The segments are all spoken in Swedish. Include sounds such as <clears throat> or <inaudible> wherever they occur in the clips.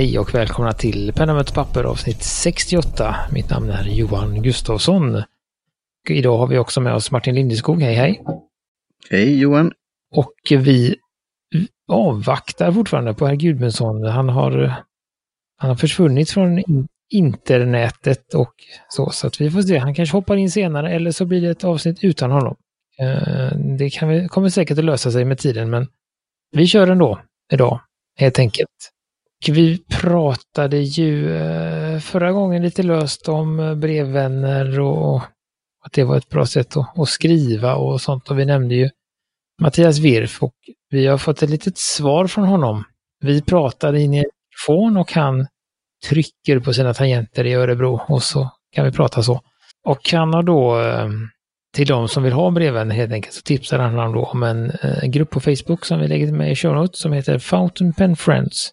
Hej och välkomna till Penna möter papper avsnitt 68. Mitt namn är Johan Gustafsson. Idag har vi också med oss Martin Lindeskog. Hej hej! Hej Johan! Och vi avvaktar fortfarande på herr Gudmundsson. Han har, han har försvunnit från internetet och så, så att vi får se. Han kanske hoppar in senare eller så blir det ett avsnitt utan honom. Eh, det kan vi, kommer säkert att lösa sig med tiden, men vi kör ändå idag, helt enkelt. Vi pratade ju eh, förra gången lite löst om eh, brevvänner och att det var ett bra sätt att, skriva och sånt. Och vi nämnde ju Mattias Wirf och vi har fått ett litet svar från honom. Vi pratade in i en telefon och han trycker på sina tangenter i Örebro och så kan vi prata så. Och han har då eh, till de som vill ha brevvänner helt enkelt så tipsar han då om en, en grupp på Facebook som vi lägger med i show notes som heter Fountain Pen Friends.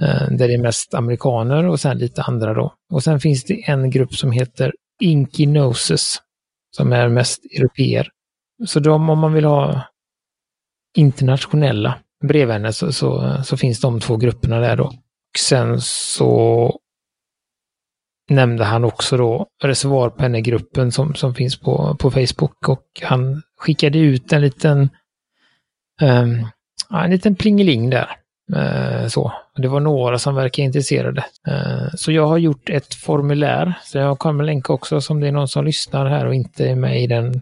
Eh, där det är mest amerikaner och sen lite andra då. Och sen finns det en grupp som heter Inky Noses, som är mest europeer. Så de, om man vill ha internationella brevvänner så, så, så, finns de två grupperna där då. Och sen så nämnde han också då reservoarpennegruppen som, som finns på, på Facebook och han skickade ut en liten, um, en liten plingeling där Eh, så. Det var några som verkar intresserade. Eh, så jag har gjort ett formulär, så jag kommer länka också om det är någon som lyssnar här och inte är med i den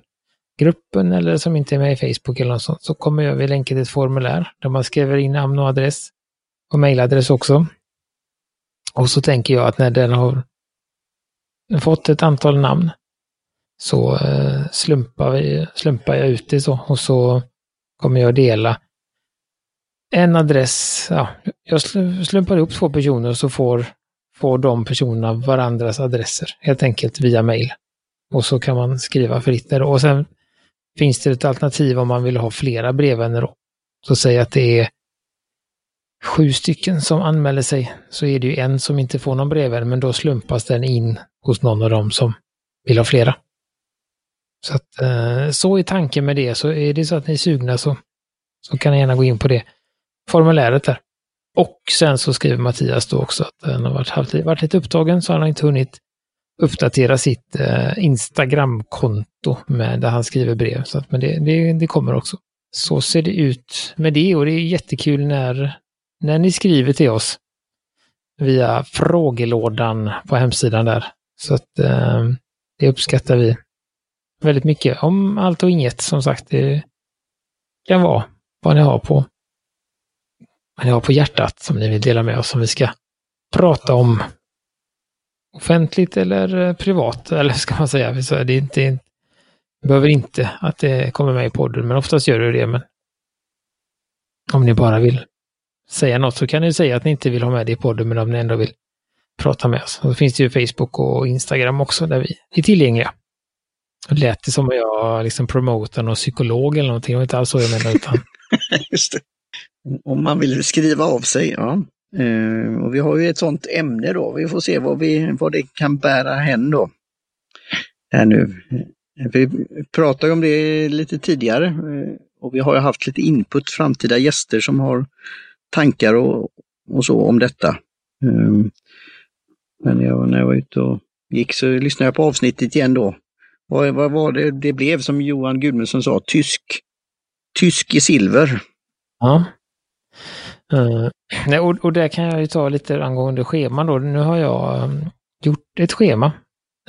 gruppen eller som inte är med i Facebook eller något sånt, så kommer jag vid länka till ett formulär där man skriver in namn och adress och mejladress också. Och så tänker jag att när den har fått ett antal namn så eh, slumpar, vi, slumpar jag ut det så och så kommer jag dela en adress, ja, jag slumpar ihop två personer och så får, får de personerna varandras adresser helt enkelt via mail. Och så kan man skriva fritt där. Och sen finns det ett alternativ om man vill ha flera brevvänner då. Så säg att det är sju stycken som anmäler sig, så är det ju en som inte får någon brevvän, men då slumpas den in hos någon av dem som vill ha flera. Så att, eh, så är tanken med det, så är det så att ni är sugna så, så kan ni gärna gå in på det formuläret där. Och sen så skriver Mattias då också att han har varit, varit lite upptagen så han har inte hunnit uppdatera sitt eh, Instagramkonto med där han skriver brev. Så att, men det, det, det, kommer också. Så ser det ut med det och det är jättekul när, när ni skriver till oss via frågelådan på hemsidan där. Så att eh, det uppskattar vi väldigt mycket. Om allt och inget som sagt. Det kan vara vad ni har på ni har på hjärtat som ni vill dela med oss som vi ska prata om offentligt eller eh, privat, <laughs> eller ska man säga. Det, är inte, det behöver inte att det kommer med i podden, men oftast gör det det. Men om ni bara vill säga något så kan ni säga att ni inte vill ha med det i podden, men om ni ändå vill prata med oss. Och då finns det ju Facebook och Instagram också där vi är tillgängliga. Det lät det som att jag liksom promotar någon psykolog eller någonting, det var inte alls så jag menade. Utan... <laughs> Just det. Om man vill skriva av sig, ja. Uh, och vi har ju ett sådant ämne då, vi får se vad, vi, vad det kan bära hän då. Här nu. Eh, vi pratade om det lite tidigare uh, och vi har ju haft lite input, framtida gäster som har tankar och, och så om detta. Uh, men jag, när jag var ute och gick så lyssnade jag på avsnittet igen då. Vad, vad var det det blev som Johan Gudmundsson sa, tysk, tysk i silver. Ja. <clears throat> Uh, och, och där kan jag ju ta lite angående scheman då. Nu har jag um, gjort ett schema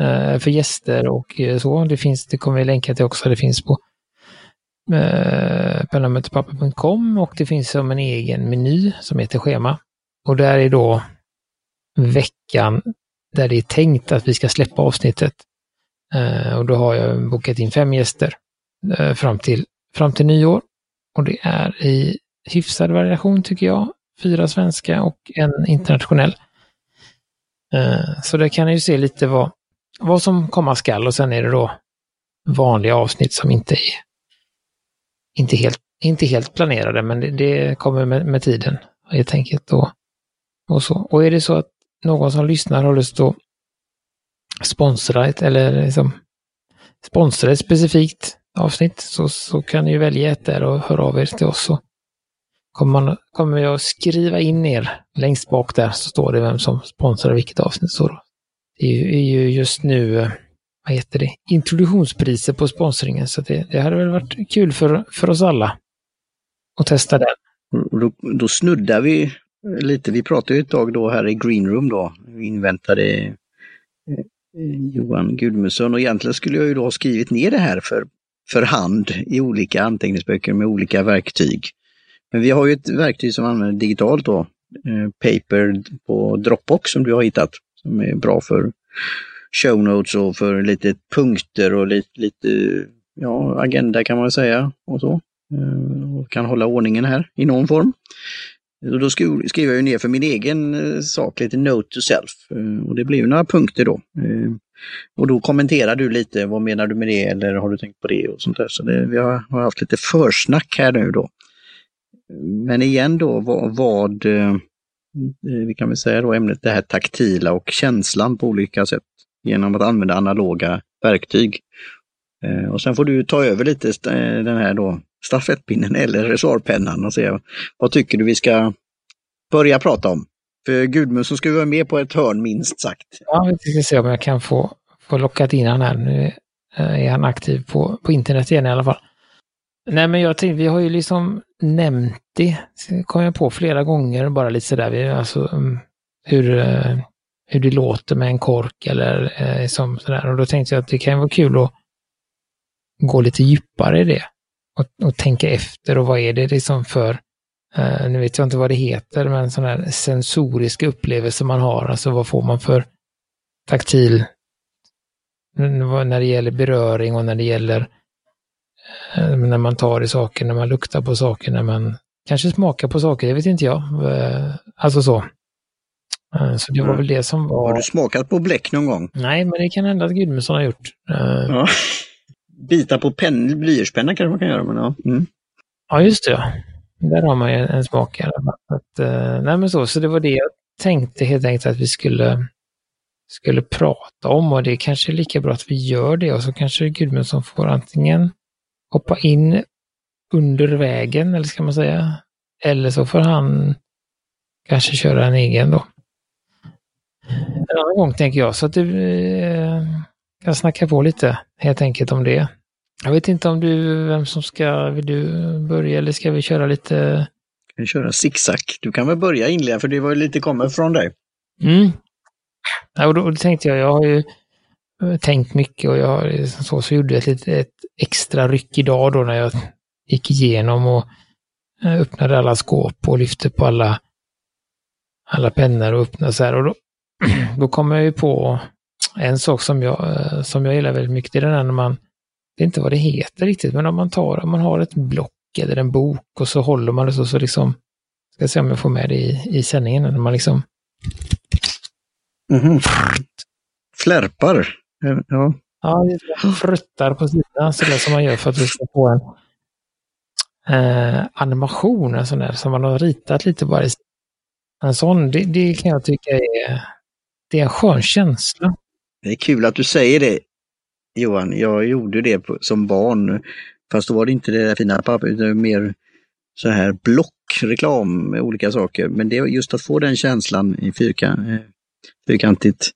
uh, för gäster och uh, så. Det finns, det kommer vi länka till också. Det finns på uh, och det finns som en egen meny som heter schema. Och där är då veckan där det är tänkt att vi ska släppa avsnittet. Uh, och då har jag bokat in fem gäster uh, fram, till, fram till nyår. Och det är i hyfsad variation tycker jag. Fyra svenska och en internationell. Eh, så där kan ni ju se lite vad, vad som komma skall och sen är det då vanliga avsnitt som inte är inte helt, inte helt planerade, men det, det kommer med, med, tiden helt enkelt. Och, och, så. och är det så att någon som lyssnar har lust att sponsra ett eller liksom sponsra ett specifikt avsnitt så, så kan ni ju välja ett där och höra av er till oss. Och kommer, man, kommer jag skriva in er längst bak där så står det vem som sponsrar vilket avsnitt. Så då. Det är ju, är ju just nu, eh, vad heter det, introduktionspriser på sponsringen så det, det hade väl varit kul för, för oss alla att testa den. Mm, då, då snuddar vi lite, vi pratade ju ett tag då här i Greenroom då, vi inväntade eh, Johan Gudmundsson och egentligen skulle jag ju då ha skrivit ner det här för, för hand i olika anteckningsböcker med olika verktyg. Men vi har ju ett verktyg som använder digitalt då, eh, Paper på Dropbox som du har hittat, som är bra för show notes och för lite punkter och lite, lite ja, agenda kan man säga och så. Eh, och kan hålla ordningen här i någon form. Och då skriver jag ner för min egen eh, sak lite Note to Self och det blir några punkter då. Och då kommenterar du lite, vad menar du med det eller har du tänkt på det och sånt där. Så det, vi har, har haft lite försnack här nu då. Men igen då vad, vad eh, eh, vi kan väl säga då ämnet det här taktila och känslan på olika sätt genom att använda analoga verktyg. Eh, och sen får du ta över lite den här då stafettpinnen eller resorpennan och se vad tycker du vi ska börja prata om. För Gudmundsson ska vara med på ett hörn minst sagt. Ja, vi ska se om jag kan få, få lockat in han här. Nu är han aktiv på, på internet igen i alla fall. Nej, men jag tänkte, vi har ju liksom nämnt det, kom jag på flera gånger, bara lite sådär, vi, alltså mm, hur, eh, hur det låter med en kork eller eh, som sådär. Och då tänkte jag att det kan vara kul att gå lite djupare i det. Och, och tänka efter och vad är det liksom för, eh, nu vet jag inte vad det heter, men sådana här sensoriska upplevelser man har, alltså vad får man för taktil när det gäller beröring och när det gäller när man tar i saker, när man luktar på saker, när man kanske smakar på saker, det vet inte jag. Eh, alltså så. Eh, så det var väl det som var... Har du smakat på bläck någon gång? Nej, men det kan hända att Gudmundsson har gjort. Ja. <laughs> Bita på pen, blyertspenna kanske man kan göra, men ja. Mm. Ja, just det. Ja. Där har man ju en smak i alla fall. Att, nej, men så, så det var det jag tänkte helt enkelt att vi skulle, skulle prata om och det är kanske är lika bra att vi gör det och så kanske Gudmundsson får antingen hoppa in under vägen, eller ska man säga. Eller så får han kanske köra en egen då. En annan gång tänker jag, så att du eh, kan snacka på lite helt enkelt om det. Jag vet inte om du, vem som ska, vill du börja eller ska vi köra lite? Vi köra zigzag. Du kan väl börja inleda för det var lite kommer från dig. Mm. Ja, och då, då tänkte jag, jag har ju Eh, tänkt mycket och jag liksom så, så gjorde jag ett, ett extra ryck idag då när jag gick igenom och eh, öppnade alla skåp och lyfte på alla, alla pennor och öppnade så här. Och då, <clears throat> då kom jag ju på en sak som jag, eh, som jag gillar väldigt mycket. Det är den här när man, det är inte vad det heter riktigt, men om man tar, om man har ett block eller en bok och så håller man det så, så liksom, ska se om jag får med det i, i sändningen, när man liksom... Mm -hmm. Flärpar. Ja. Ja, fruttar på sidan sådär som man gör för att vi ska få en eh, animation, en sån där, som man har ritat lite bara. I. En sån, det, det kan jag tycka är, det är en skön känsla. Det är kul att du säger det Johan. Jag gjorde det på, som barn. Fast då var det inte det där fina pappret, utan mer så här blockreklam med olika saker. Men det är just att få den känslan i fyrkant, eh, fyrkantigt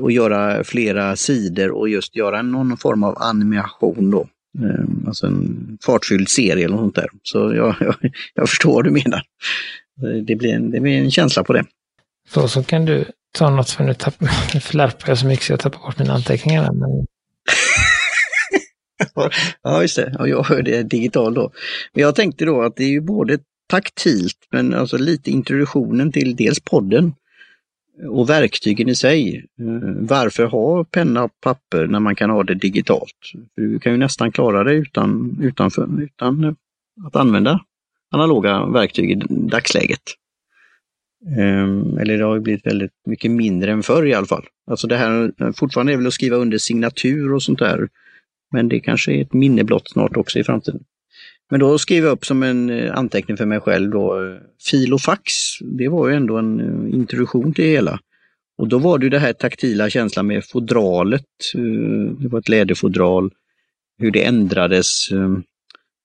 och göra flera sidor och just göra någon form av animation då. Ehm, alltså en fartfylld serie eller något sånt där. Så jag, <laughs> jag, jag förstår vad du menar. Det blir, en, det blir en känsla på det. Så, så kan du ta något, för nu, tapp, nu <laughs> flärpar jag så mycket så jag tappar bort mina anteckningar. Men... <laughs> ja, just det. Och jag hör det digitalt då. Men jag tänkte då att det är ju både taktilt, men alltså lite introduktionen till dels podden och verktygen i sig. Eh, varför ha penna och papper när man kan ha det digitalt? Du kan ju nästan klara det utan, utanför, utan eh, att använda analoga verktyg i dagsläget. Ehm, eller det har blivit väldigt mycket mindre än förr i alla fall. Alltså det här eh, fortfarande är väl att skriva under signatur och sånt där. Men det kanske är ett minne blott snart också i framtiden. Men då skrev jag upp som en eh, anteckning för mig själv då, eh, fil och fax. Det var ju ändå en eh, introduktion till det hela. Och då var det det här taktila känslan med fodralet. Det var ett läderfodral. Hur det ändrades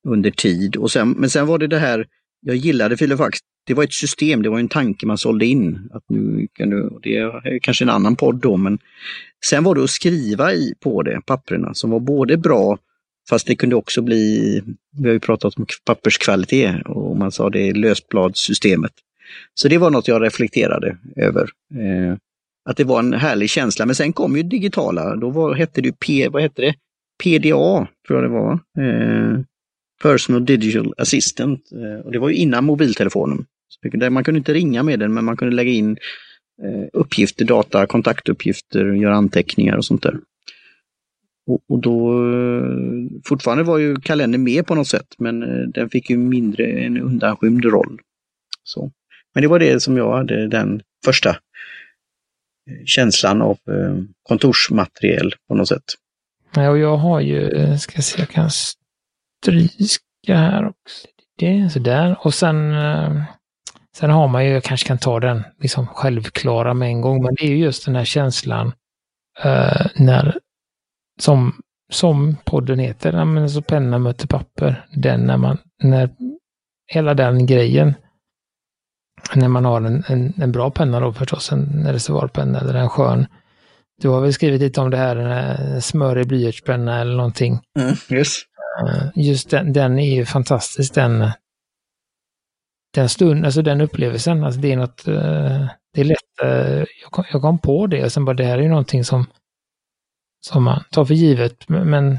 under tid. Och sen, men sen var det det här jag gillade Filofax. Det var ett system, det var en tanke man sålde in. Att nu kan du, det är kanske en annan podd då, men sen var det att skriva i på det, papperna, som var både bra Fast det kunde också bli, vi har ju pratat om papperskvalitet och man sa det lösbladssystemet. Så det var något jag reflekterade över. Eh, att det var en härlig känsla. Men sen kom ju digitala, då var, hette det P, vad hette det? PDA, tror jag det var. Eh, Personal Digital Assistant. Eh, och det var ju innan mobiltelefonen. Så man kunde inte ringa med den, men man kunde lägga in eh, uppgifter, data, kontaktuppgifter, göra anteckningar och sånt där. Och, och, då, eh, fortfarande var ju kalendern med på något sätt, men eh, den fick ju mindre en undanskymd roll. Så. Men det var det som jag hade, den första eh, känslan av kontorsmateriel på något sätt. Ja, och jag har ju, ska se, jag kan stryka här också. Det, sådär. Och sen, sen har man ju, jag kanske kan ta den liksom självklara med en gång, men det är ju just den här känslan när som, som podden heter, ja, men så penna möter papper. Den när man, när hela den grejen, när man har en, en, en bra penna då förstås, en reservoarpenna eller en skön. Du har väl skrivit lite om det här, en smörig blyertspenna eller någonting. Mm, yes. Eh, just den, den är ju fantastisk, den, den stund, alltså den upplevelsen, alltså det är något, eh, det är lätt, eh, jag kom, jag kom på det och sen bara det här är ju någonting som som man tar för givet. Men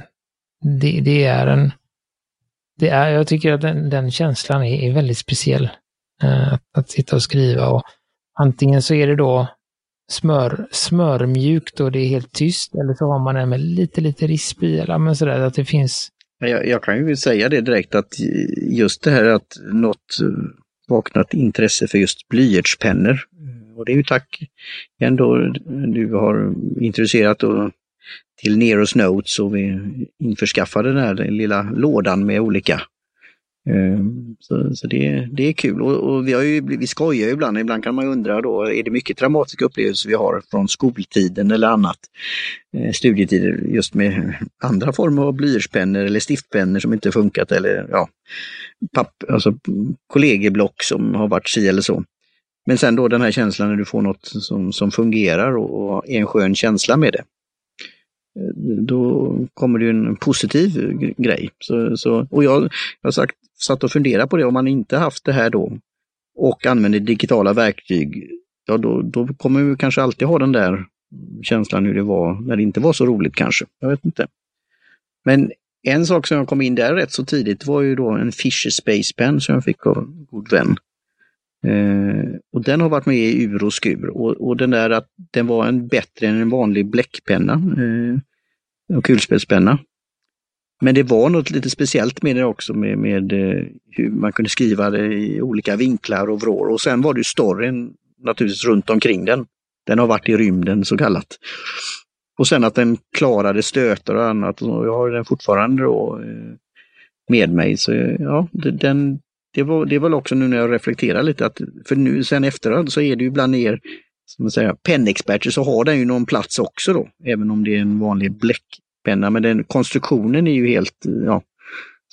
det, det är en... Det är, jag tycker att den, den känslan är, är, väldigt speciell. Eh, att, att sitta och skriva och antingen så är det då smör, smörmjukt och det är helt tyst eller så har man en med lite, lite risp i eller men sådär att det finns. Jag, jag kan ju säga det direkt att just det här att något vaknat intresse för just blyertspennor. Och det är ju tack ändå du har introducerat och till Neros Notes och vi införskaffade den här lilla lådan med olika. Ehm, så, så det, det är kul och, och, vi, har ju, vi skojar ju ibland, ibland kan man undra då, är det mycket traumatiska upplevelser vi har från skoltiden eller annat? Eh, studietider just med andra former av blyertspennor eller stiftpennor som inte funkat eller ja, papp, alltså kollegieblock som har varit si eller så. Men sen då den här känslan när du får något som, som fungerar och, och är en skön känsla med det Eh, då kommer det en positiv grej. Så, så, och jag, jag har sagt, satt och funderat på det, om man inte haft det här då och använder digitala verktyg, ja då, då kommer vi kanske alltid ha den där känslan hur det var när det inte var så roligt kanske. Jag vet inte. Men en sak som jag kom in där rätt så tidigt var ju då en Fisher Space Pen som jag fick av en god vän. Eh, och den har varit med i ur och skur och, och den där att den var en bättre än en vanlig bläckpenna. Eh, och kulspetspenna. Men det var något lite speciellt med det också med, med eh, hur man kunde skriva det i olika vinklar och vrår. Och sen var det ju storyn naturligtvis runt omkring den. Den har varit i rymden så kallat. Och sen att den klarade stötar och annat. Och jag har den fortfarande då eh, med mig. Så ja, den, det var, det var också nu när jag reflekterar lite att, för nu sen efterhand så är det ju bland er som man säger, pennexperter så har den ju någon plats också då, även om det är en vanlig bläckpenna. Men den, konstruktionen är ju helt ja,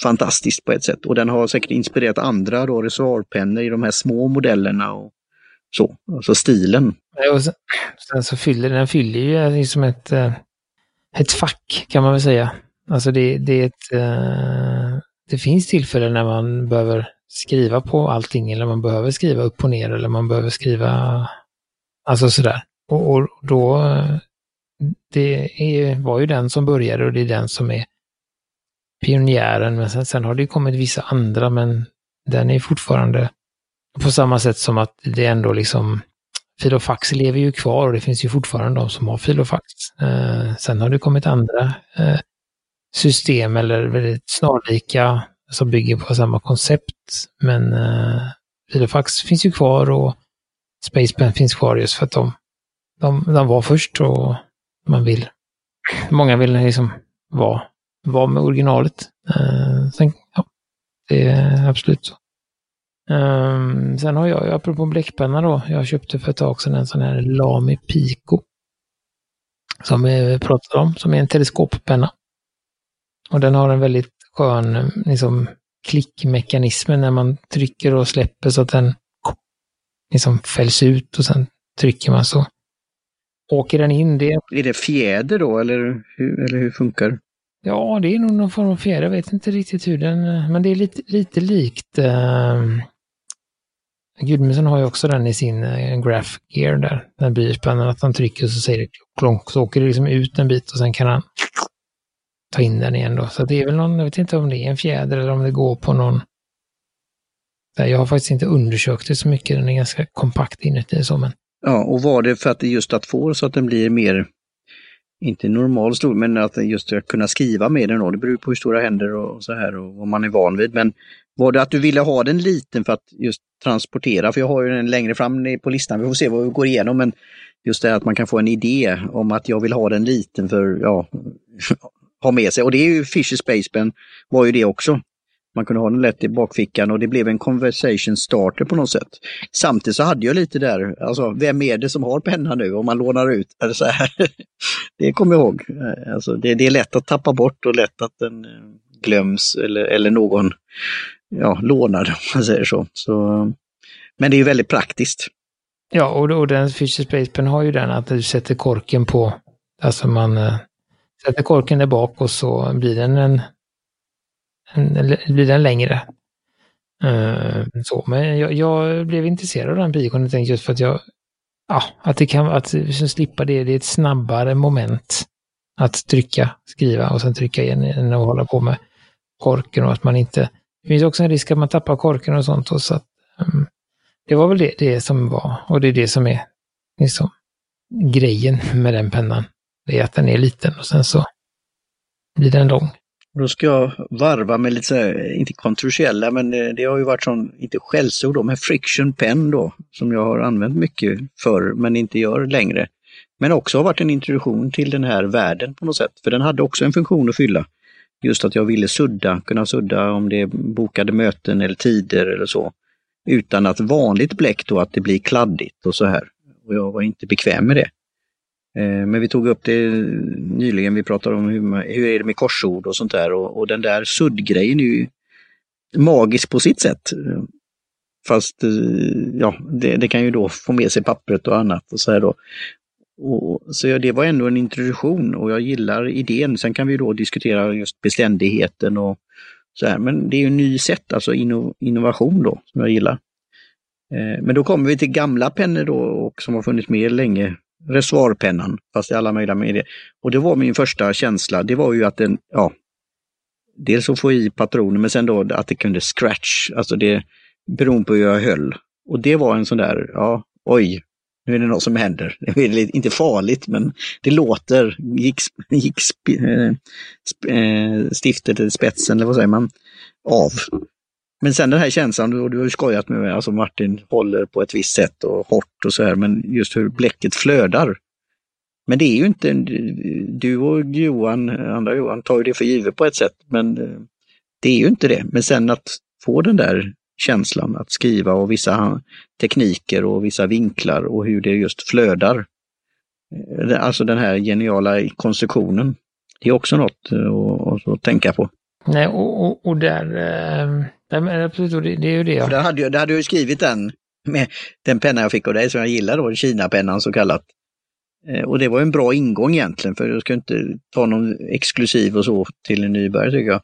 fantastisk på ett sätt och den har säkert inspirerat andra då, reservoarpennor i de här små modellerna och så, alltså stilen. Och sen, sen så fyller den fyller ju liksom ett, eh, ett fack kan man väl säga. Alltså det, det är ett, eh, det finns tillfällen när man behöver skriva på allting eller man behöver skriva upp och ner eller man behöver skriva Alltså sådär. Och, och då, det är, var ju den som började och det är den som är pionjären. Men sen, sen har det kommit vissa andra, men den är fortfarande på samma sätt som att det ändå liksom Filofax lever ju kvar och det finns ju fortfarande de som har Filofax. Eh, sen har det kommit andra eh, system eller väldigt snarlika som bygger på samma koncept. Men eh, Filofax finns ju kvar och Spacepen finns kvar just för att de, de, de var först och man vill, många vill liksom vara, vara med originalet. Eh, sen, ja, det är absolut så. Um, sen har jag, apropå bläckpenna då, jag köpte för ett tag sedan en sån här Lamy Pico. Som vi pratade om, som är en teleskoppenna. Och den har en väldigt skön liksom, klickmekanismen när man trycker och släpper så att den liksom fälls ut och sen trycker man så åker den in. Det. Är det fjäder då eller hur, eller hur funkar Ja, det är nog någon form av fjäder. Jag vet inte riktigt hur den... Men det är lite, lite likt... Uh, Gudmundsson har ju också den i sin uh, graph gear där. Den blyertspennan, att han trycker så säger det klonk, så åker det liksom ut en bit och sen kan han ta in den igen då. Så det är väl någon, jag vet inte om det är en fjäder eller om det går på någon... Jag har faktiskt inte undersökt det så mycket, den är ganska kompakt inuti så men... Ja, och var det för att det just att få så att den blir mer, inte normal stor, men att just att kunna skriva med den då, det beror på hur stora händer och så här och vad man är van vid. Men var det att du ville ha den liten för att just transportera? För jag har ju den längre fram på listan, vi får se vad vi går igenom, men just det att man kan få en idé om att jag vill ha den liten för, ja, ha med sig. Och det är ju Fisher Spacepen var ju det också. Man kunde ha den lätt i bakfickan och det blev en conversation starter på något sätt. Samtidigt så hade jag lite där, alltså vem är det som har penna nu om man lånar ut? Eller så här. <laughs> Det kommer jag ihåg. Eh, alltså, det, det, är lätt att tappa bort och lätt att den eh, glöms eller, eller någon ja, lånar <laughs> om man säger så. så. Men det är ju väldigt praktiskt. Ja, och, och den Fisher Space Pen har ju den att du sätter korken på, alltså man eh, sätter korken där bak och så blir den en blir den längre. Uh, så, men jag, jag, blev intresserad av den bikon just för att jag, ja, att det kan, att liksom slippa det, det är ett snabbare moment att trycka, skriva och sen trycka igen än att hålla på med korken och att man inte, det finns också en risk att man tappar korken och sånt och så att, um, det var väl det, det som var och det är det som är liksom grejen med den pennan. Det är att den är liten och sen så blir den lång. Då ska jag varva med lite så här, inte kontroversiella, men eh, det har ju varit sån, inte skällsord då, men friction pen då, som jag har använt mycket förr men inte gör längre. Men också har varit en introduktion till den här världen på något sätt, för den hade också en funktion att fylla. Just att jag ville sudda, kunna sudda om det är bokade möten eller tider eller så. Utan att vanligt bläck då, att det blir kladdigt och så här. Och jag var inte bekväm med det. Eh, men vi tog upp det nyligen, vi pratade om hur, hur är det med korsord och sånt där och, och den där suddgrejen är ju magisk på sitt sätt. Fast eh, ja, det, det, kan ju då få med sig pappret och annat och så här då. Och, så det var ändå en introduktion och jag gillar idén. Sen kan vi då diskutera just beständigheten och så här. Men det är ju en ny sätt, alltså innovation då, som jag gillar. Eh, men då kommer vi till gamla pennor då och som har funnits med länge reservoarpennan, fast i alla möjliga medier. Och det var min första känsla, det var ju att den, ja, dels att få i patroner men sen då att det kunde scratch, alltså det beroende på hur jag höll. Och det var en sån där, ja, oj, nu är det något som händer. Det är inte farligt men det låter, gick, gick sp, äh, sp, äh, stiftet, eller spetsen eller vad säger man, av. Men sen den här känslan, och du har ju skojat med mig, alltså Martin håller på ett visst sätt och hårt och så här, men just hur bläcket flödar. Men det är ju inte, du och Johan, andra Johan, tar ju det för givet på ett sätt, men eh, det är ju inte det. Men sen att få den där känslan att skriva och vissa tekniker och vissa vinklar och hur det just flödar. Eh, alltså den här geniala konstruktionen. Det är också något eh, att, att tänka på. Nej, och, och, och där, Nej, absolut, det, det är ju det. För där hade, jag, där hade jag skrivit den med den penna jag fick av dig som jag gillar då, Kina-pennan så kallat. Eh, och det var en bra ingång egentligen, för jag ska inte ta någon exklusiv och så till en nybörjare tycker jag.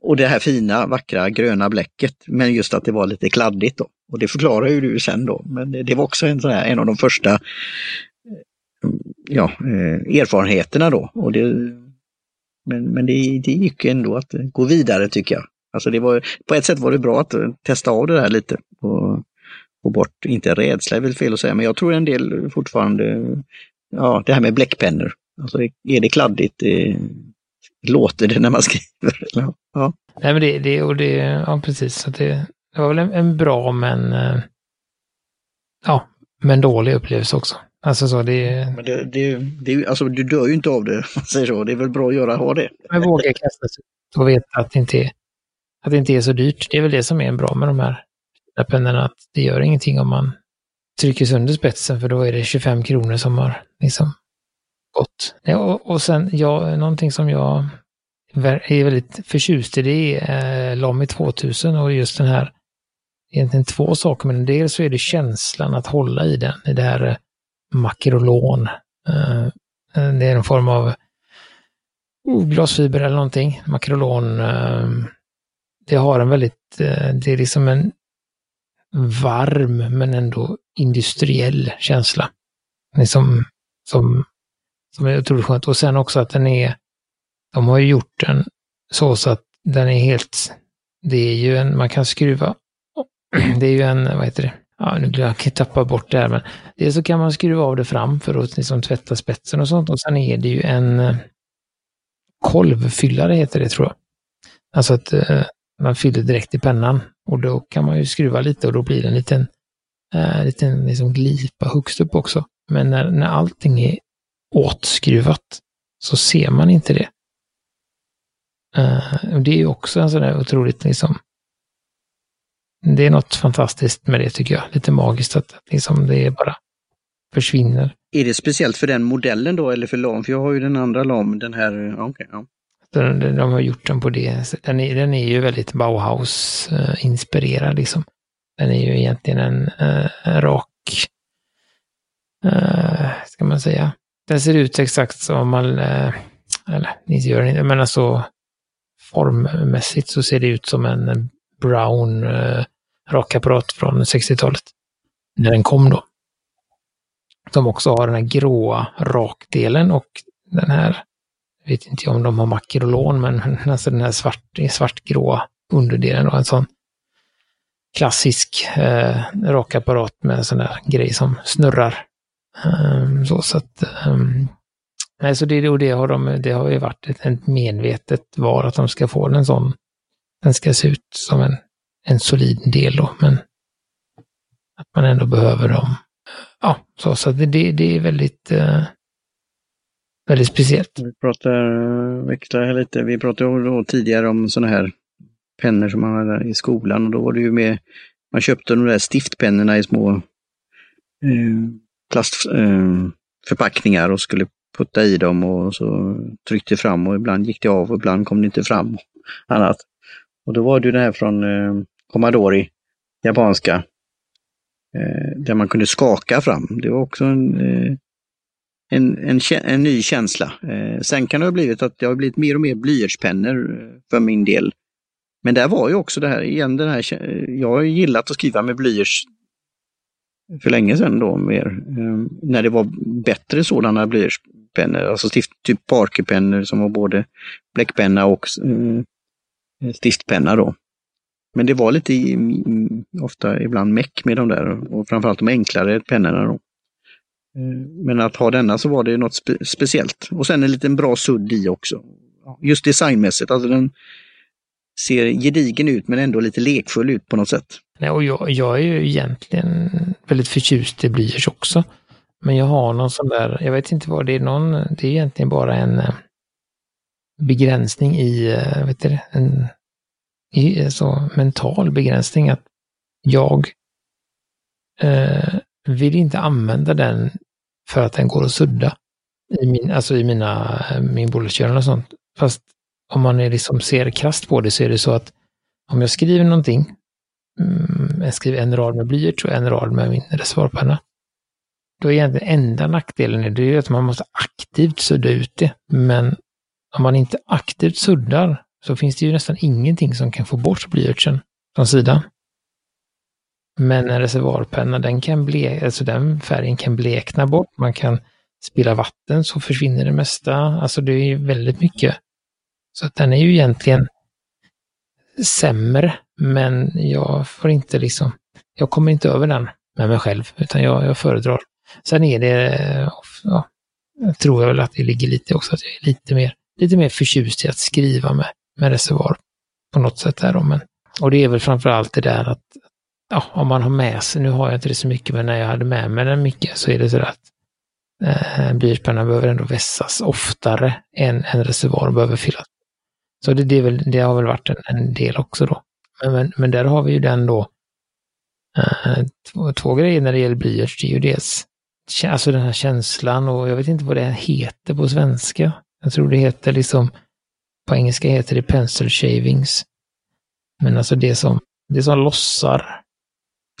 Och det här fina, vackra gröna bläcket, men just att det var lite kladdigt då. Och det förklarar ju du sen då, men det, det var också en, sån här, en av de första eh, ja, eh, erfarenheterna då. Och det, men men det, det gick ändå att gå vidare tycker jag. Alltså det var, på ett sätt var det bra att testa av det där lite och få bort, inte rädsla är väl fel att säga, men jag tror en del fortfarande, ja det här med bläckpennor. Alltså är det kladdigt, det, låter det när man <laughs> skriver? Ja. Nej men det, det och det, ja precis, så det, det var väl en, en bra men, eh, ja, men dålig upplevelse också. Alltså så det... Men det, det, det, alltså du dör ju inte av det, <laughs> man säger så. Det är väl bra att göra, ha det. Men våga kasta sig och veta att det inte är att det inte är så dyrt. Det är väl det som är bra med de här pennorna, att det gör ingenting om man trycker sönder spetsen för då är det 25 kronor som har liksom gått. Ja, och, och sen, ja, någonting som jag är väldigt förtjust i det är eh, Lamy 2000 och just den här, egentligen två saker, men dels så är det känslan att hålla i den, i det här eh, makrolån. Eh, eh, det är en form av oh, glasfiber eller någonting, makrolon. Eh, det har en väldigt, eh, det är liksom en varm men ändå industriell känsla. Liksom, som, som är otroligt skönt. Och sen också att den är, de har ju gjort den så, så att den är helt, det är ju en, man kan skruva, <clears throat> det är ju en, vad heter det, ja nu jag tappa bort det här, men det så kan man skruva av det fram för att liksom tvätta spetsen och sånt. Och sen är det ju en eh, kolvfyllare heter det tror jag. Alltså att eh, man fyller direkt i pennan och då kan man ju skruva lite och då blir det en liten, eh, liten liksom glipa högst upp också. Men när, när allting är åtskruvat så ser man inte det. Eh, och det är ju också en sån där otroligt liksom, det är något fantastiskt med det tycker jag. Lite magiskt att liksom det bara försvinner. Är det speciellt för den modellen då eller för LAM? För jag har ju den andra LAM, den här, okay, ja. De, de har gjort den på det. Den är, den är ju väldigt Bauhaus-inspirerad liksom. Den är ju egentligen en eh, uh, rak, uh, eh, ska man säga. Den ser ut exakt som man, uh, eller inte gör den men alltså formmässigt så ser det ut som en brown uh, rakapparat från 60-talet. När den kom då. Som också har den här gråa rakdelen och den här vet inte om de har makrolån, men <laughs> alltså den här svart, svartgrå underdelen och en sån klassisk eh, rakapparat med en sån där grej som snurrar. Um, så, så att, um, nej, så det, och det har de, det har ju varit ett, ett medvetet val att de ska få en sån, den ska se ut som en, en solid del då, men att man ändå behöver dem. Ja, så, så det, det, är väldigt, eh, väldigt speciellt. Vi pratar, eh, växlar här lite, vi pratade då tidigare om sådana här pennor som man hade i skolan och då var det ju med, man köpte de där stiftpennorna i små eh, plastförpackningar eh, och skulle putta i dem och så tryckte fram och ibland gick det av och ibland kom det inte fram. Annat. Och då var det det här från eh, Commodore, japanska, eh, där man kunde skaka fram. Det var också en eh, en, en, en ny känsla. Eh, sen kan det ha blivit att det har blivit mer och mer blyertspennor eh, för min del. Men där var ju också det här, igen den här, eh, jag har gillat att skriva med blyerts för länge sedan då mer. Eh, när det var bättre sådana blyertspennor, alltså stift, typ Parkerpennor som var både bläckpenna och eh, eh stiftpenna då. Men det var lite ofta ibland meck med de där och framförallt de enklare pennorna. Då. Eh, men att ha denna så var det något spe speciellt. Och sen en liten bra sudd i också. Just designmässigt, alltså den ser gedigen ut men ändå lite lekfull ut på något sätt. Nej, och jag, jag är ju egentligen väldigt förtjust i blyerts också. Men jag har någon sån där, jag vet inte vad det är, någon, det är egentligen bara en eh, begränsning i, eh, vet du, en i, så mental begränsning att jag eh, vill inte använda den för att den går att sudda. I min, alltså i mina, min bulletjournal och sånt. Fast om man är liksom ser krasst på det så är det så att om jag skriver någonting, mm, jag skriver en rad med blyerts och en rad med min reservoarpenna. Då är egentligen enda nackdelen är det att man måste aktivt sudda ut det. Men om man inte aktivt suddar så finns det ju nästan ingenting som kan få bort blyertsen från sidan. Men en reservoarpenna, den, kan ble, alltså den färgen kan blekna bort. Man kan spilla vatten så försvinner det mesta. Alltså det är väldigt mycket. Så att den är ju egentligen sämre, men jag får inte liksom, jag kommer inte över den med mig själv, utan jag, jag föredrar. Sen är det, ja, jag tror jag väl att det ligger lite också, att jag är lite mer, lite mer förtjust i att skriva med, med reservoar på något sätt där. Men, och det är väl framför allt det där att, ja, om man har med sig, nu har jag inte det så mycket, men när jag hade med mig den mycket så är det så att eh, blyertspennan behöver ändå vässas oftare än en reservoar behöver fyllas. Så det, det, väl, det, har väl varit en, en, del också då. Men, men, men, där har vi ju den då, eh, två, två, grejer när det gäller blyerts. Det är ju dels alltså den här känslan och jag vet inte vad det heter på svenska. Jag tror det heter liksom På engelska heter det pencil shavings. Men alltså det som, det som lossar.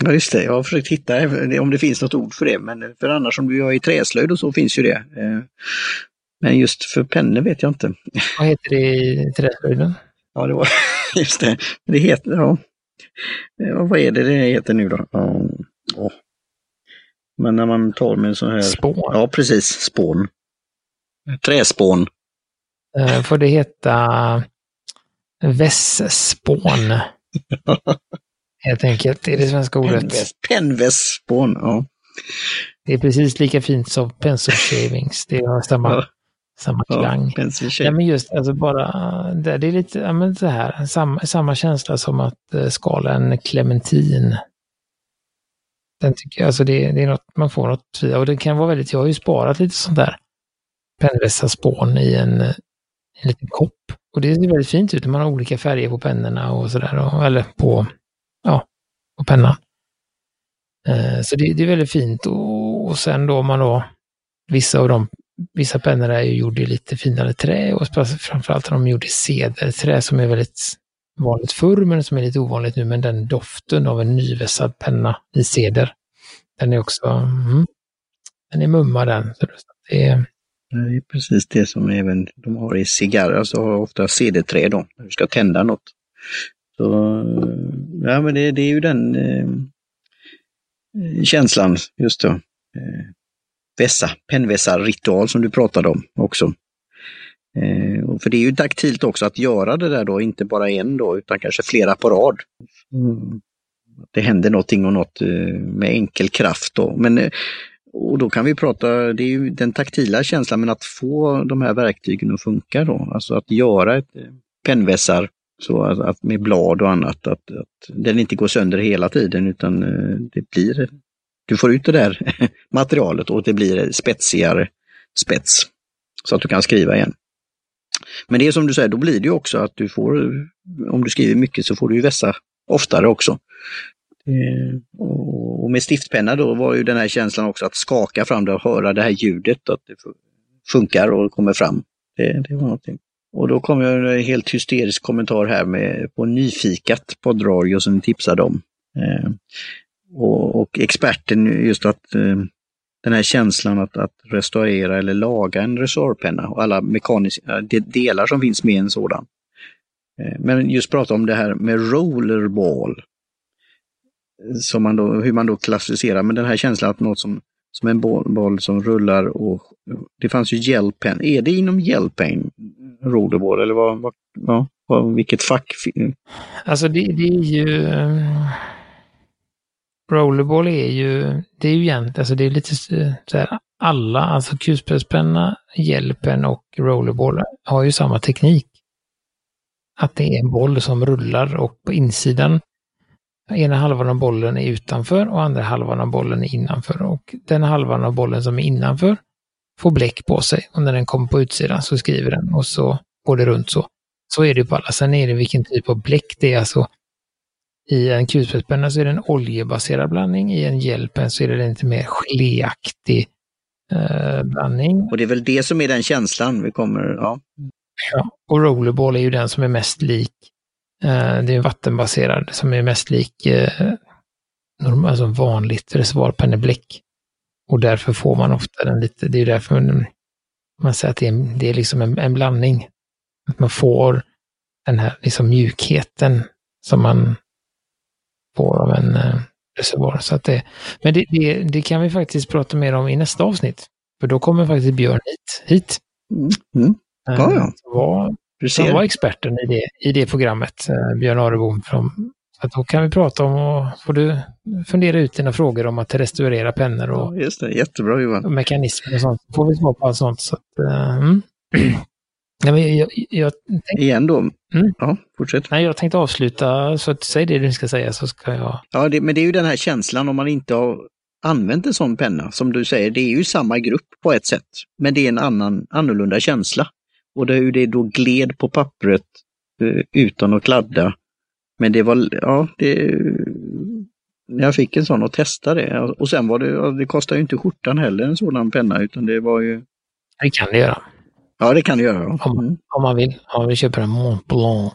Ja just det, jag har försökt hitta om det finns något ord för det, men för annars om du gör i träslöjd och så finns ju det. Eh, men just för pennor vet jag inte. Vad heter det i träslöjden? Ja, det var <laughs> just det. Det heter, ja. ja vad är det det heter nu då? Ja. Men när man tar med en sån här... Spån. Ja, precis. Spån. Träspån. Eh, får det heta vässpån? <laughs> Helt enkelt, är det svenska ordet. Pennvässpån, ja. Det är precis lika fint som pencil <laughs> shavings. Det har samma, ja. samma klang. Ja, ja, men just alltså bara, det, det är lite, ja men så här, samma, samma känsla som att uh, skala en clementin. Den tycker jag, alltså det, det är något, man får något, och det kan vara väldigt, jag har ju sparat lite sånt där pennvässarspån i en, en liten kopp. Och det ser väldigt fint ut, man har olika färger på pennorna och sådär, eller på, på pennan. Eh, så det, det, är väldigt fint och, och sen då man då, vissa av de, vissa pennor är ju gjorda i lite finare trä och framförallt är de gjorda i cederträ som är väldigt vanligt förr men som är lite ovanligt nu. Men den doften av en nyvässad penna i ceder, den är också, mm, den är mumma den. Så det är, det är precis det som även de har i cigarrer, alltså har ofta cederträ då, när du ska tända något. Så, ja men det, det är ju den eh, känslan, just då. Eh, vässa, pennvässar-ritual som du pratade om också. Eh, för det är ju taktilt också att göra det där då, inte bara en då, utan kanske flera på rad. Mm. Det händer någonting och något eh, med enkel kraft då. Men, eh, och då kan vi prata, det är ju den taktila känslan, men att få de här verktygen att funka då, alltså att göra ett eh, pennvässar så att, att, med blad och annat, att, att den inte går sönder hela tiden utan eh, det blir, du får ut det där <laughs> materialet och det blir spetsigare spets. Så att du kan skriva igen. Men det är som du säger, då blir det också att du får, om du skriver mycket så får du ju vässa oftare också. Eh, och med stiftpenna då var ju den här känslan också att skaka fram det och höra det här ljudet, att det funkar och kommer fram. Det, det var någonting. Och då kom jag en helt hysterisk kommentar här med, på Nyfikat poddradio som ni tipsade om. Eh, och, och, experten just att eh, den här känslan att, att restaurera eller laga en resorpenna och alla mekaniska delar som finns med en sådan. Eh, men just prata om det här med rollerball. Som man då, hur man då klassificerar, men den här känslan att något som, som en boll, boll som rullar och det fanns ju hjälpen. Är det inom hjälpen rollerball eller vad, vad, ja, vad, vilket fack? Alltså det, det är ju eh, Rollerball är ju, det är ju egentligen, alltså det är lite så här, alla, alltså kulspetspenna, hjälpen och rollerball har ju samma teknik. Att det är en boll som rullar och på insidan, ena halvan av bollen är utanför och andra halvan av bollen är innanför. Och den halvan av bollen som är innanför får bläck på sig och när den kommer på utsidan så skriver den och så går det runt så. Så är det på alla. Sen är det vilken typ av bläck det är, alltså i en kulspetspenna så är det en oljebaserad blandning, i en hjälpen så är det en lite mer geléaktig eh, blandning. Och det är väl det som är den känslan vi kommer, ja. ja och rollerball är ju den som är mest lik, eh, det är vattenbaserad, som är mest lik eh, norm, alltså vanligt reservoarpennebläck. Och därför får man ofta den lite, det är därför man, man säger att det är, det är liksom en, en blandning. Att man får den här liksom mjukheten som man spår av en eh, reservoar. Så att det, men det, det, det, kan vi faktiskt prata mer om i nästa avsnitt. För då kommer faktiskt Björn hit. hit. Mm. Mm. Ja, ja. Var, som var experten i det, i det programmet, eh, Björn Arebom. Från, då kan vi prata om och får du fundera ut dina frågor om att restaurera pennor och, ja, just det. Jättebra, Johan. och mekanismer och sånt. får vi svar på allt sånt. Så att, uh, mm. <clears throat> Nej, men jag, jag tänkte... Igen då? Mm. Ja, fortsätt. Nej, jag tänkte avsluta, så att säg det du ska säga så ska jag... Ja, det, men det är ju den här känslan om man inte har använt en sån penna, som du säger, det är ju samma grupp på ett sätt, men det är en annan, annorlunda känsla. Och det är hur det då gled på pappret uh, utan att kladda. Men det var, ja, det... Jag fick en sån och testade det. Och sen var det, det kostade ju inte skjortan heller en sådan penna, utan det var ju... Det kan det göra. Ja, det kan du göra. Om, Mm. om man vill. Om man vill köpa en Mont Blanc.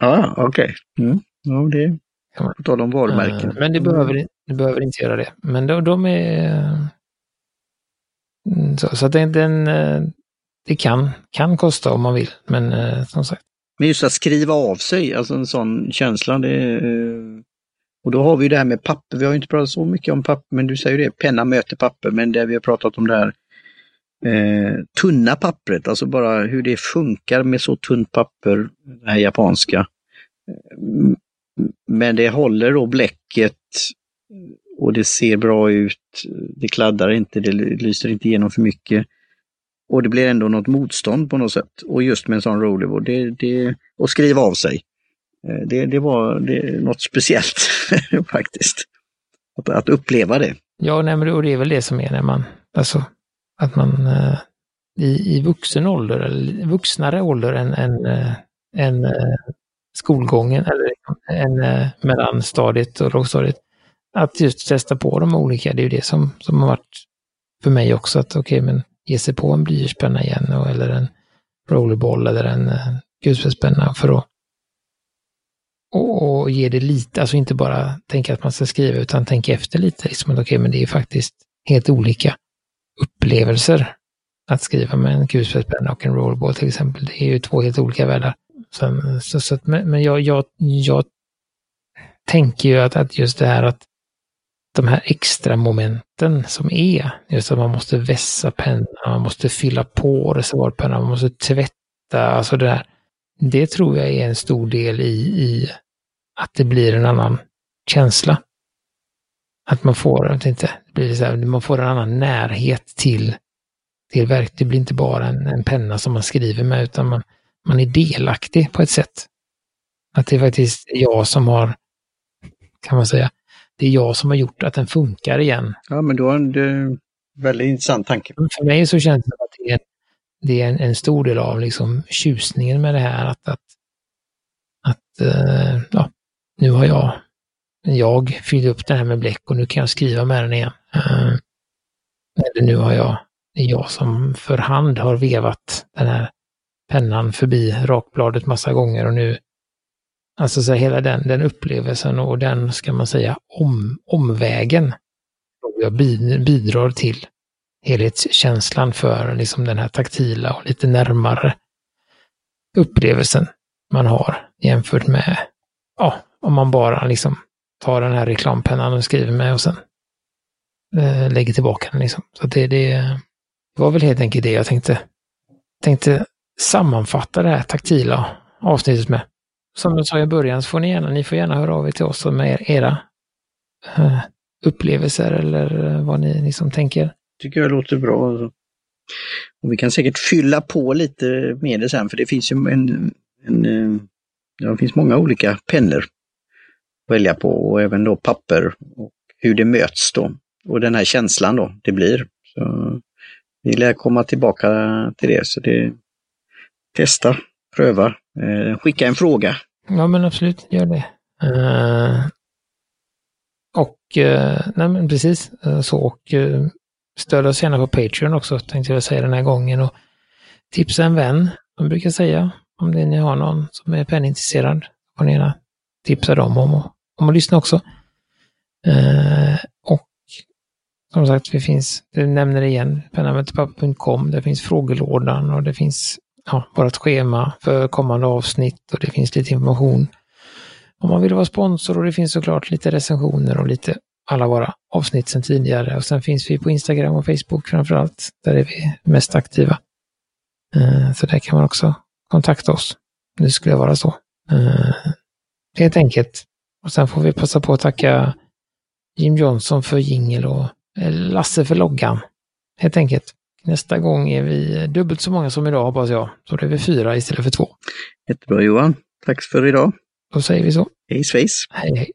Ja, okej. Mm. Ja, det på tal om varumärken. Eh, Men det behöver, det behöver inte göra det. Men de, de är... Mm, Så, så att den, den, eh, det kan, kan kosta om man vill. Men eh, som sagt. Men just att skriva av sig, alltså en sån känsla. Det, eh, och då har vi det här med papper. Vi har ju inte pratat så mycket om papper, men du säger ju det, penna möter papper. Men det vi har pratat om det här eh, tunna pappret, alltså bara hur det funkar med så tunt papper, det här japanska. Eh, men det håller då bläcket och det ser bra ut. Det kladdar inte, det lyser inte igenom för mycket. Och det blir ändå något motstånd på något sätt. Och just med en sån rollerboard, det, det, och skriva av sig. Eh, det, det var det något speciellt <laughs> faktiskt. Att, att uppleva det. Ja, nej, men det, är väl det som är när man, alltså, att man eh, i, i vuxen ålder, eller vuxnare ålder än, än, eh, än eh, skolgången, eller än eh, mellanstadiet och lågstadiet, att just testa på de olika, det är ju det som, som har varit för mig också, att okej, men ge sig på en blyertspenna igen, och, eller en rollerboll eller en eh, kulspetspenna för att och, och ge det lite, alltså inte bara tänka att man ska skriva utan tänka efter lite. Liksom, att okej, men det är faktiskt helt olika upplevelser att skriva med en kulspetspenna och en rollerball till exempel. Det är ju två helt olika världar. Sen, så, så att, men men jag, jag, jag tänker ju att, att just det här att de här extra momenten som är, just att man måste vässa pennan, man måste fylla på reservoarpennan, man måste tvätta, alltså det där. Det tror jag är en stor del i, i att det blir en annan känsla. Att man får, jag vet inte, det blir så här, man får en annan närhet till, till verk. Det blir inte bara en, en penna som man skriver med, utan man, man är delaktig på ett sätt. Att det är faktiskt jag som har, kan man säga, det är jag som har gjort att den funkar igen. Ja, men då är det en väldigt intressant tanke. För mig så känns det att det är, det är en, en stor del av liksom tjusningen med det här att, att, att eh, ja, nu har jag, jag fyllt upp den här med bläck och nu kan jag skriva med den igen. Eh, eller nu har jag, det är jag som för hand har vevat den här pennan förbi rakbladet massa gånger och nu, alltså så hela den, den upplevelsen och den, ska man säga, om, omvägen jag bidrar till helhetskänslan för liksom den här taktila och lite närmare upplevelsen man har jämfört med, ja, om man bara liksom tar den här reklampennan och skriver med och sen eh, lägger tillbaka den liksom. Så det, det, det var väl helt enkelt det jag tänkte, tänkte sammanfatta det här taktila avsnittet med. Som jag sa i början så får ni gärna, ni får gärna höra av er till oss med er, era eh, upplevelser eller eh, vad ni liksom tänker. tycker jag låter bra. alltså. Och vi kan säkert fylla på lite med det sen, för det finns ju en, en eh, ja, det finns många olika pennor att välja på och även då papper och hur det möts då. Och den här känslan då det blir. Så vi lär komma tillbaka till det, så det testa, pröva, eh, skicka en fråga. Ja, men absolut, gör det. Eh, och, eh, nej men precis eh, så. Och uh, stöd oss gärna på Patreon också, tänkte jag säga den här gången. Och tipsa en vän, som brukar säga. Om det ni har någon som är penningintresserad. får ni gärna tipsa dem om, att- om att lyssna också. Eh, och som sagt, vi finns, du nämner det igen, pennameterpapper.com, det finns frågelådan och det finns ja, vårt schema för kommande avsnitt och det finns lite information om man vill vara sponsor och det finns såklart lite recensioner och lite alla våra avsnitt sedan tidigare. Och sen finns vi på Instagram och Facebook framför allt. Där är vi mest aktiva. Eh, så där kan man också kontakta oss. Det skulle vara så. Eh, helt enkelt. Och sen får vi passa på att tacka Jim Johnson för jingel och eh, Lasse för loggan. Helt enkelt. Nästa gång är vi dubbelt så många som idag hoppas jag. Så det är vi fyra istället för två. Jättebra Johan. Tack för idag. Då säger vi så. Hej svejs! Hej hej.